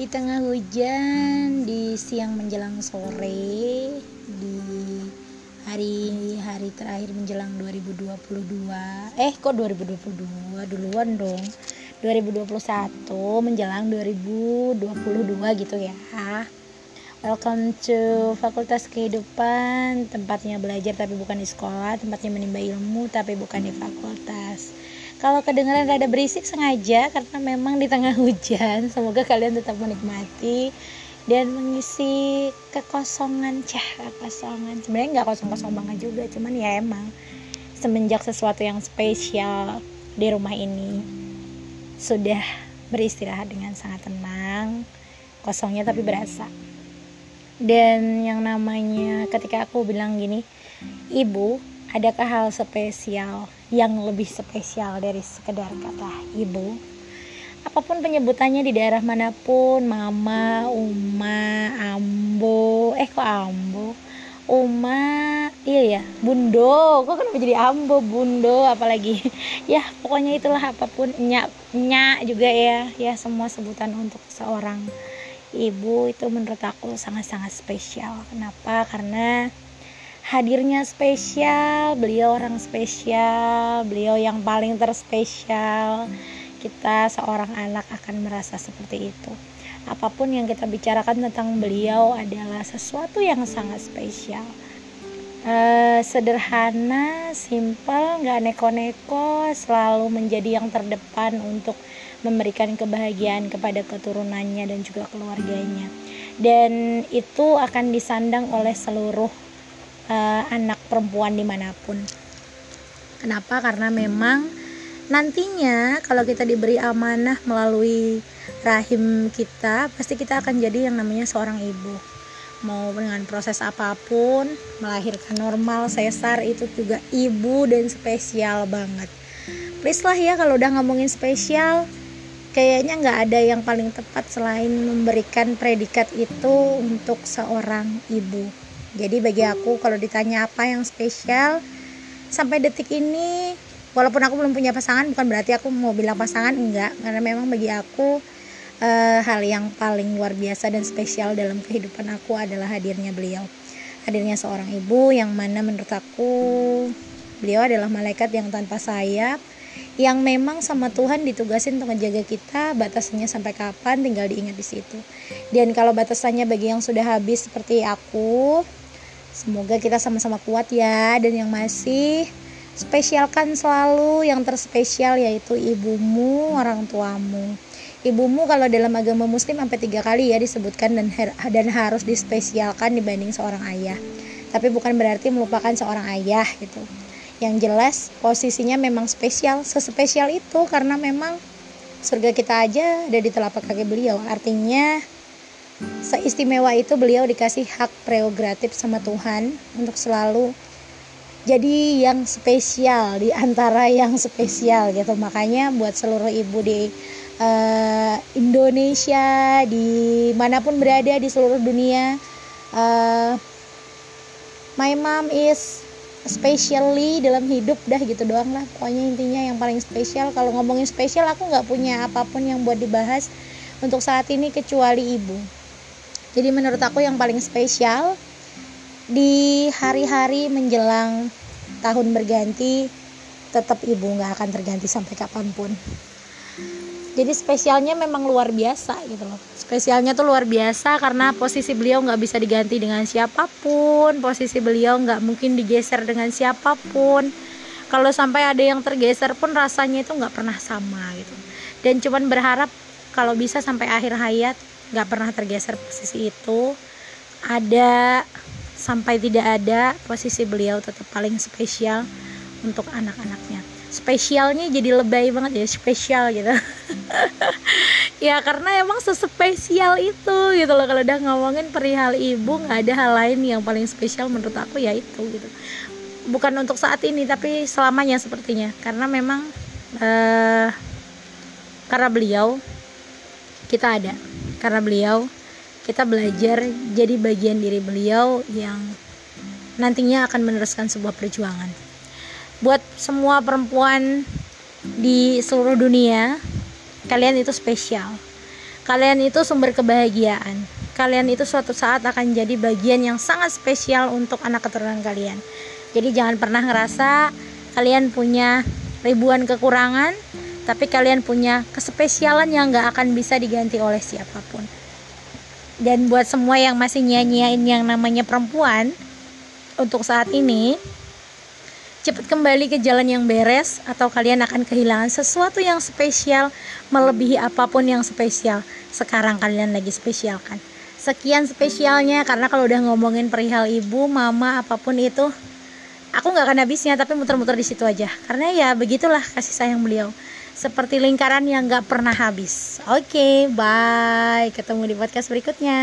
di tengah hujan di siang menjelang sore di hari-hari terakhir menjelang 2022 eh kok 2022 duluan dong. 2021 menjelang 2022 gitu ya. Welcome to Fakultas Kehidupan. Tempatnya belajar tapi bukan di sekolah. Tempatnya menimba ilmu tapi bukan di fakultas kalau kedengaran rada berisik sengaja karena memang di tengah hujan. Semoga kalian tetap menikmati dan mengisi kekosongan cah kekosongan. Sebenarnya nggak kosong kosong banget juga cuman ya emang semenjak sesuatu yang spesial di rumah ini sudah beristirahat dengan sangat tenang kosongnya tapi berasa. Dan yang namanya ketika aku bilang gini ibu adakah hal spesial yang lebih spesial dari sekedar kata ibu? Apa pun penyebutannya di daerah mana pun mama uma ambo eh kok ambo? Uma iya ya bundo. Kok kenapa jadi ambo bundo? Apalagi ya pokoknya itulah apa pun nyak nyak juga ya. Ya semua sebutan untuk seorang ibu itu menurut aku sangat-sangat spesial. Kenapa? Karena hadirnya spesial beliau orang spesial beliau yang paling terspesial. Kita seorang anak akan merasa seperti itu. Apa pun yang kita bicarakan tentang beliau adalah sesuatu yang sangat spesial. Uh, sederhana simple nggak neko-neko selalu menjadi yang terdepan untuk memberikan kebahagiaan kepada keturunannya dan juga keluarganya. Dan itu akan disandang oleh seluruh uh, anak perempuan di mana pun. Kenapa? Karena memang nantinya kalau kita diberi amanah melalui rahim kita, pasti kita akan jadi yang namanya seorang ibu. Mau dengan proses apa pun, melahirkan normal, sesar itu juga ibu dan spesial banget. Please lah ya kalau udah ngomongin spesial, kayaknya nggak ada yang paling tepat selain memberikan predikat itu untuk seorang ibu jadi bagi aku kalau ditanya apa yang spesial sampai detik ini walaupun aku belum punya pasangan bukan berarti aku mau bilang pasangan enggak. Karena memang bagi aku uh, hal yang paling luar biasa dan spesial dalam kehidupan aku adalah hadirnya beliau. Hadirnya seorang ibu yang mana menurut aku beliau adalah malaikat yang tanpa sayap yang memang sama Tuhan ditugasin untuk menjaga kita batasannya sampai kapan tinggal diingat di situ. Dan kalau batasannya bagi yang sudah habis seperti aku Semoga kita sama-sama kuat ya dan yang masih spesialkan selalu yang terspesial yaitu ibumu, orang tuamu. Ibumu kalau dalam agama muslim sampai tiga kali ya disebutkan dan dan harus dispesialkan dibanding seorang ayah. Tapi bukan berarti melupakan seorang ayah gitu. Yang jelas posisinya memang spesial, sespesial itu karena memang surga kita aja ada di telapak kaki beliau. Artinya seistimewa itu beliau dikasih hak prerogatif sama Tuhan untuk selalu jadi yang spesial di antara yang spesial gitu. Makanya buat seluruh ibu di uh, Indonesia di mana pun berada di seluruh dunia uh, my mom is especially dalam hidup dah gitu doang lah. Pokoknya intinya yang paling spesial kalau ngomongin spesial aku nggak punya apa pun yang buat dibahas untuk saat ini kecuali ibu jadi menurut aku yang paling spesial di hari-hari menjelang tahun berganti tetap ibu nggak akan terganti sampai kapan pun. Jadi spesialnya memang luar biasa gitu loh. Spesialnya tuh luar biasa karena posisi beliau nggak bisa diganti dengan siapa pun. Posisi beliau nggak mungkin digeser dengan siapa pun. Kalau sampai ada yang tergeser pun rasanya itu nggak pernah sama gitu. Dan cuman berharap kalau bisa sampai akhir hayat nggak pernah tergeser posisi itu. Ada sampai tidak ada posisi beliau tetap paling spesial untuk anak-anaknya. Spesialnya jadi lebay banget ya spesial gitu. Ya karena emang sespesial itu gitu loh. Kalau udah ngomongin perihal ibu nggak ada hal lain yang paling spesial menurut aku ya itu gitu. Bukan untuk saat ini tapi selamanya sepertinya. Karena memang uh, karena beliau kita ada karena beliau kita belajar jadi bagian diri beliau yang nantinya akan meneruskan sebuah perjuangan. Buat semua perempuan di seluruh dunia kalian itu spesial. Kalian itu sumber kebahagiaan. Kalian itu suatu saat akan jadi bagian yang sangat spesial untuk anak keturunan kalian. Jadi jangan pernah ngerasa kalian punya ribuan kekurangan tapi kalian punya kespesialan yang gak akan bisa diganti oleh siapa pun. Dan buat semua yang masih nyanyiin yang namanya perempuan untuk saat ini cepat kembali ke jalan yang beres atau kalian akan kehilangan sesuatu yang spesial melebihi apa pun yang spesial. Sekarang kalian lagi spesialkan. Sekian spesialnya karena kalau udah ngomongin perihal ibu mama apa pun itu aku nggak akan habisnya tapi muter-muter di situ aja. Karena ya begitulah kasih sayang beliau seperti lingkaran yang nggak pernah habis. Oke okay, bye. Ketemu di podcast berikutnya